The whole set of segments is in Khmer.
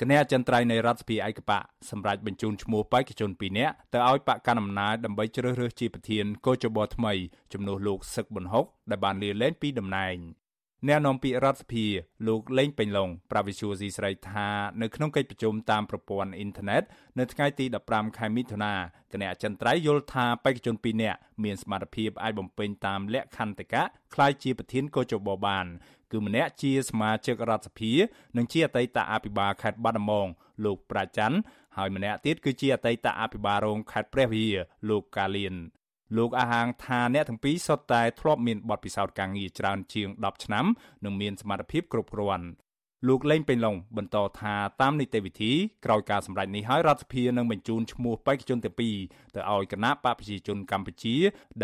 គណៈអចិន្ត្រៃយ៍នៃរដ្ឋសភាឯកបៈសម្រាប់បញ្ជូនឈ្មោះបេក្ខជន2នាក់ទៅឲ្យបកកណ្ដាលអំណាចដើម្បីជ្រើសរើសជាប្រធានកោជបថ្មីជំនួសលោកសឹកប៊ុនហុកដែលបានលាលែងពីតំណែង អ្នកនាំពាក្យរដ្ឋសភាលោកលេងពេញឡុងប្រាវិសុយស៊ីស្រីថានៅក្នុងកិច្ចប្រជុំតាមប្រព័ន្ធអ៊ីនធឺណិតនៅថ្ងៃទី15ខែមិថុនាគណៈអចិន្ត្រៃយ៍យល់ថាបេក្ខជន2នាក់មានសមត្ថភាពអាចបំពេញតាមលក្ខន្តិកៈក្លាយជាប្រធានកោជបបានគឺម្នាក់ជាសមាជិករដ្ឋសភា និងជាអតីតអភិបាលខេត្តបាត់ដំបងលោកប្រាច័ន្ទហើយម្នាក់ទៀតគឺជាអតីតអភិបាលរងខេត្តព្រះវិហារលោកកាលៀន លោកអាហាងថាអ្នកទាំងពីរសុទ្ធតែធ្លាប់មានបទពិសោធន៍ការងារច្រើនជាង10ឆ្នាំនិងមានសមត្ថភាពគ្រប់គ្រាន់លោកលេងពេញឡុងបន្តថាតាមនីតិវិធីក្រោយការសម្រេចនេះហើយរដ្ឋសភានឹងបញ្ជូនឈ្មោះបេក្ខជនទាំងពីរទៅឲ្យគណៈបកប្រជាជនកម្ពុជា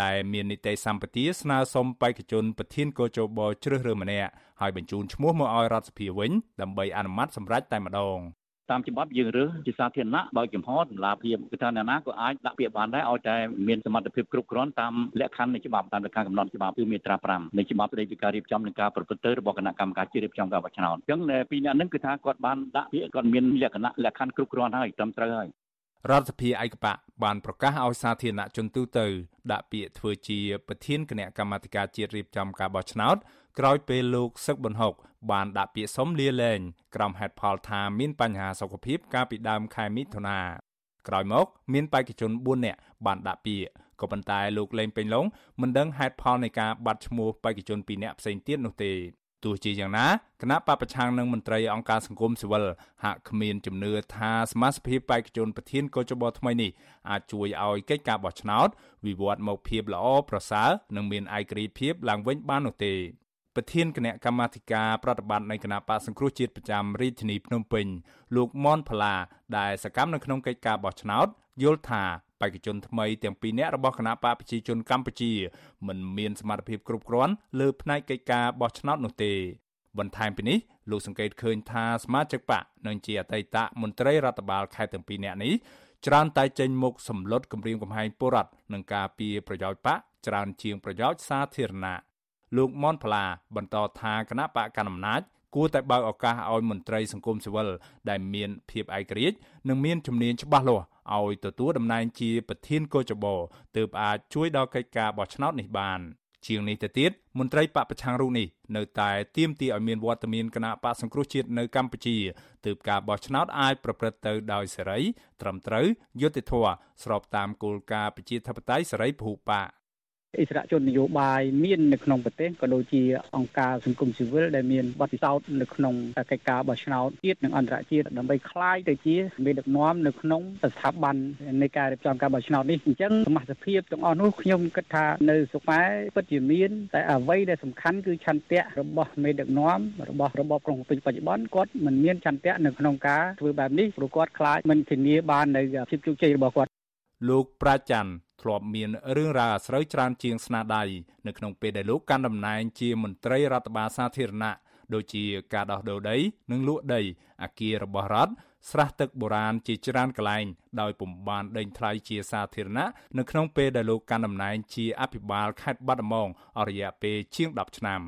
ដែលមាននីតិសម្បទាស្នើសុំបេក្ខជនប្រធានកោជបជ្រើសរើសម្នាក់ហើយបញ្ជូនឈ្មោះមកឲ្យរដ្ឋសភាវិញដើម្បីអនុម័តសម្រេចតែម្ដង តាមច្បាប់យើងរើសជាសាធារណៈបើកចំហតម្លាភាពគឺថាអ្នកណាក៏អាចដាក់ពាក្យបានដែរឲ្យតែមានសមត្ថភាពគ្រប់គ្រាន់តាមលក្ខខណ្ឌនៃច្បាប់តាមលក្ខខណ្ឌកំណត់ច្បាប់គឺមាត្រា5នៃច្បាប់ស្តីពីការរៀបចំនិងការប្រព្រឹត្តទៅរបស់គណៈកម្មការជាតិរៀបចំការបោះឆ្នោតអញ្ចឹងពីអ្នកនឹងគឺថាគាត់បានដាក់ពាក្យគាត់មានលក្ខណៈលក្ខខណ្ឌគ្រប់គ្រាន់ហើយត្រឹមត្រូវហើយរដ្ឋសភាឯកបៈបានប្រកាសឲ្យសាធារណជនទូទៅដាក់ពាក្យធ្វើជាប្រធានគណៈកម្មាធិការជាតិរៀបចំការបោះឆ្នោតក្រោយពេលលោកសឹកប៊ុនហុក បានដាក់ពាក្យសុំលាលែងក្រុមហេតុផលថាមានបញ្ហាសុខភាពកាលពីដើមខែមិថុនាក្រោយមកមានបេក្ខជន4នាក់បានដាក់ពាក្យក៏ប៉ុន្តែលោកលេងពេញឡុងមិនដឹងហេតុផលនៃការបាត់ឈ្មោះបេក្ខជន2នាក់ផ្សេងទៀតនោះទេទោះជាយ៉ាងណាគណៈបពប្រឆាំងនឹងមន្ត្រីអង្គការសង្គមស៊ីវិលហាក់គ្មានជំនឿថាសមាជិកបេក្ខជនប្រធានកោជបថ្មីនេះអាចជួយឲ្យកិច្ចការបោះឆ្នោតវិវត្តមកភាពល្អប្រសើរនិងមានឯករាជ្យភាពឡើងវិញបាននោះទេ ប្រធានគណៈកម្មាធិការប្រតិបត្តិនៃគណៈបកសង្គ្រោះជាតិប្រចាំរាជធានីភ្នំពេញលោកមនផល្លាដែលសកម្មនៅក្នុងកិច្ចការបោះឆ្នោតយល់ថាបេក្ខជនថ្មីទាំងពីរនាក់របស់គណៈបកប្រជាជនកម្ពុជាមិនមានសមត្ថភាពគ្រប់គ្រាន់លើផ្នែកកិច្ចការបោះឆ្នោតនោះទេបន្ថែមពីនេះលោកសង្កេតឃើញថាសមាជិកបកនិងជាអតីតមន្ត្រីរដ្ឋបាលខេត្តទាំងពីរនាក់នេះច្រើនតែចេញមុខសម្លុតគម្រាមកំហែងពលរដ្ឋនឹងការពីប្រយោជន៍បកច្រើនជាងប្រយោជន៍សាធារណៈ លោកមនផ្លាបន្តថាគណៈបកកណ្ដាលអំណាចគួរតែបើកឱកាសឲ្យមន្ត្រីសង្គមស៊ីវិលដែលមានភាពឯករាជ្យនិងមានជំនាញច្បាស់លាស់ឲ្យទទួលតំណែងជាប្រធានកោចបោទើបអាចជួយដល់កិច្ចការបោះឆ្នោតនេះបានជាងនេះទៅទៀតមន្ត្រីបកប្រឆាំងរូបនេះនៅតែទាមទារឲ្យមានវត្តមានគណៈបកសង្គ្រោះជាតិនៅកម្ពុជាទើបការបោះឆ្នោតអាចប្រព្រឹត្តទៅដោយសេរីត្រឹមត្រូវយុត្តិធម៌ស្របតាមគោលការណ៍ប្រជាធិបតេយ្យសេរីពហុបក អិសរាជននយោបាយមាននៅក្នុងប្រទេសក៏ដូចជាអង្គការសង្គមស៊ីវិលដែលមានបទពិសោធន៍នៅក្នុងកិច្ចការបោះឆ្នោតជាតិនិងអន្តរជាតិដើម្បីคล้ายទៅជាមេដឹកនាំនៅក្នុងស្ថាប័ននៃការរៀបចំការបោះឆ្នោតនេះអញ្ចឹងសមាជិកភាពទាំងអស់នោះខ្ញុំគិតថានៅសុខែពិតជាមានតែអ្វីដែលសំខាន់គឺឆន្ទៈរបស់មេដឹកនាំរបស់របបក្រុងភ្នំពេញបច្ចុប្បន្នគាត់មិនមានឆន្ទៈនៅក្នុងការធ្វើបែបនេះព្រោះគាត់ខ្លាចមិនធានាបាននៅភាពជោគជ័យរបស់គាត់ លោកប្រាច័ន្ទធ្លាប់មានរឿងរ៉ាវអាស្រូវច្រើនជាងស្នាដៃនៅក្នុងពេលដែលលោកកាន់តំណែងជាមន្ត្រីរដ្ឋបាលសាធារណៈដូចជាការដោះដូរដី និងលក់ដីអាគាររបស់រដ្ឋស្រះទឹកបុរាណជាច្រើនកន្លែងដោយពុំបានដេញថ្លៃជាសាធារណៈនៅក្នុងពេលដែលលោកកាន់តំណែងជាអភិបាលខេត្តបាត់ដំបងអស់រយៈពេលជាង10ឆ្នាំ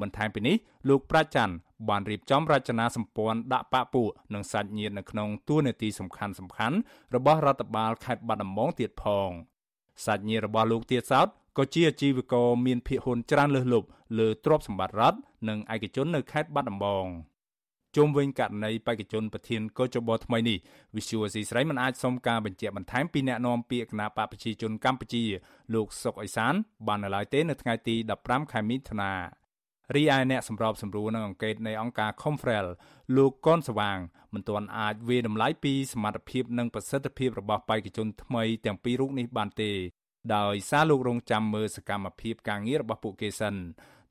បន្ថែមពីនេះលោកប្រាច័ន្ទ បានរៀបចំរចនាសម្ព័ន្ធដាក់បាក់ពួកនិងសាច់ញាតិនៅក្នុងទួលនីតិសំខាន់សំខាន់របស់រដ្ឋបាលខេត្តបាត់ដំបងទៀតផង។សាច់ញាតិរបស់លោកទៀតសោតក៏ជាអាជីវករមានភាគហ៊ុនច្រើនលើសលប់លើទ្រព្យសម្បត្តិរដ្ឋនិងឯកជននៅខេត្តបាត់ដំបងជុំវិញករណីបេក្ខជនប្រធានកោចបថ្មីនេះវិសុវស៊ីស្រីមិនអាចសុំការបញ្ជាក់បន្ថែមពីអ្នកនាំពាក្យគណៈបកប្រជាជនកម្ពុជាលោកសុកអេសានបាននៅឡើយទេនៅថ្ងៃទី15ខែមិថុនា រីឯអ្នកសម្របសម្រួលនឹងអង្កេតនៃអង្គការ Confrel លោកកនស្វាងមិនទាន់អាចវាតម្លៃពីសមត្ថភាពនិងប្រសិទ្ធភាពរបស់បេក្ខជនថ្មីទាំងពីររូបនេះបានទេ ដោយសារលោករងចាំមើលសកម្មភាពការងាររបស់ពួកគេសិន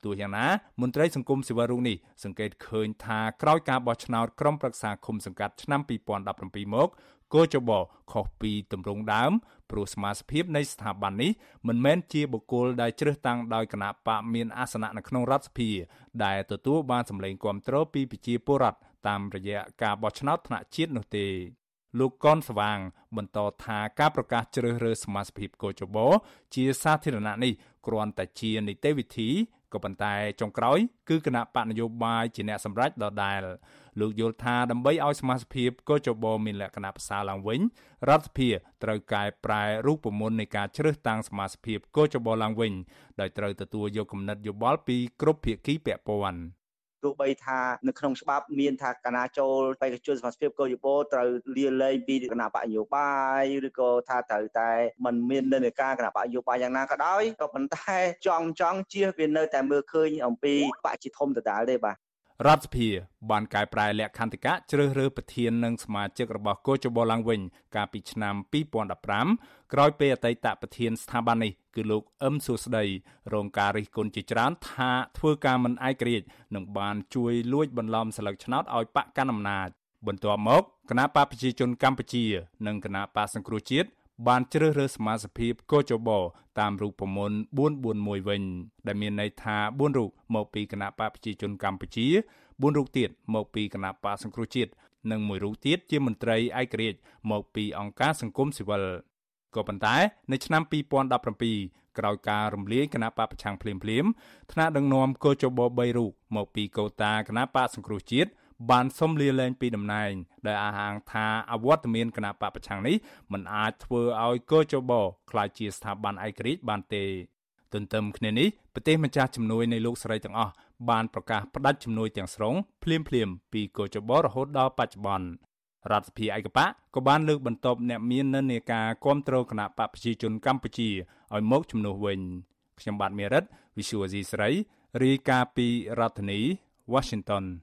ទោះយ៉ាងណាមន្ត្រីសង្គមស៊ីវិលរូបនេះសង្កេតឃើញថាក្រោយការបោះឆ្នោតក្រុមប្រឹក្សាឃុំសង្កាត់ឆ្នាំ2017មកគោចបខុសពីទម្រង់ដើម ព្រោះសមាជិកនៃស្ថាប័ននេះមិនមែនជាបុគ្គលដែលជ្រើសតាំងដោយគណៈបកមានអាសនៈនៅក្នុងរដ្ឋសភា ដែលទទួលបានសម្លេងគាំទ្រពីប្រជាពលរដ្ឋតាមរយៈការបោះឆ្នោតថ្នាក់ជាតិនោះទេលោកកនស្វាង បន្តថាការប្រកាសជ្រើសរើសសមាជិកកោចបជាសាធារណៈនេះគ្រាន់តែជានីតិវិធី ក៏ប៉ុន្តែចុងក្រោយគឺគណៈបកនយោបាយជាអ្នកសម្រេចដដែល លោកយល់ថាដើម្បីឲ្យសមាជិកកោចបមានលក្ខណៈប្រសើរឡើងវិញរដ្ឋសភាត្រូវកែប្រែរូបមន្តនៃការជ្រើសតាំងសមាជិកកោចបឡើងវិញដោយត្រូវទទួលយកគំនិតយោបល់ពីគ្រប់ភាគីពាក់ព័ន្ធ ទោះបីថានៅក្នុងច្បាប់មានថាគណៈចូលបេក្ខជនសមាជិកកោយបោត្រូវលាលែងពីគណៈបកនយោបាយឬក៏ថាត្រូវតែมันមាននិន្នាការគណៈបកនយោបាយយ៉ាងណាក៏ដោយក៏ប៉ុន្តែចង់ចង់ជៀសវានៅតែមើលឃើញអំពីបកជាធំដដែលទេបាទ រដ្ឋសភាបានកែប្រែលក្ខន្តិកៈជ្រើសរើសប្រធាននិងសមាជិករបស់កោជបឡើងវិញ កាលពីឆ្នាំ2015ក្រោយពេលអតីតប្រធានស្ថាប័ននេះគឺលោកអឹមសុស្ដីរងការរិះគន់ជាច្រើនថាធ្វើការមិនឯករាជ្យនិងបានជួយលួចបន្លំស្លឹកឆ្នោតឲ្យបកកណ្ដាលអំណាចបន្ទាប់មកគណៈបកប្រជាជនកម្ពុជា និងគណៈបកសង្គ្រោះជាតិ បានជ្រើសរើសសមាជិកកោចបតាមរូបមន្ត441វិញ ដែលមានន័យថា4រូបមកពីគណៈបកប្រជាជនកម្ពុជា4រូបទៀតមកពីគណៈបកសង្គ្រោះជាតិនិងមួយរូបទៀតជាមន្ត្រីឯករាជ្យមកពីអង្គការសង្គមស៊ីវិលក៏ប៉ុន្តែនៅឆ្នាំ2017ក្រោយការរំលាយគណៈបកប្រឆាំងភ្លាមៗថ្នាក់ដឹកនាំកោចប3រូបមកពីកូតាគណៈបកសង្គ្រោះជាតិ បានសុំលាលែងពីតំណែង ដែលអះអាងថាអវត្តមានគណៈបកប្រឆាំងនេះមិនអាចធ្វើឲ្យកោចបក្លាយជាស្ថាប័នឯករាជ្យបានទេទន្ទឹមគ្នានេះប្រទេសម្ចាស់ជំនួយនៃលោកស្រីទាំងអស់បានប្រកាសផ្តាច់ជំនួយទាំងស្រុងភ្លាមភ្លាមពីកោចបរហូតដល់បច្ចុប្បន្នរដ្ឋសភាឯកបៈក៏បានលើកបន្ទប់អ្នកមាននិន្នាការគ្រប់គ្រងគណៈបកប្រជាជនកម្ពុជាឲ្យមកជំនួសវិញខ្ញុំបាទមេរិត Visual C ស្រីរាយការណ៍ពីរដ្ឋធានី Washington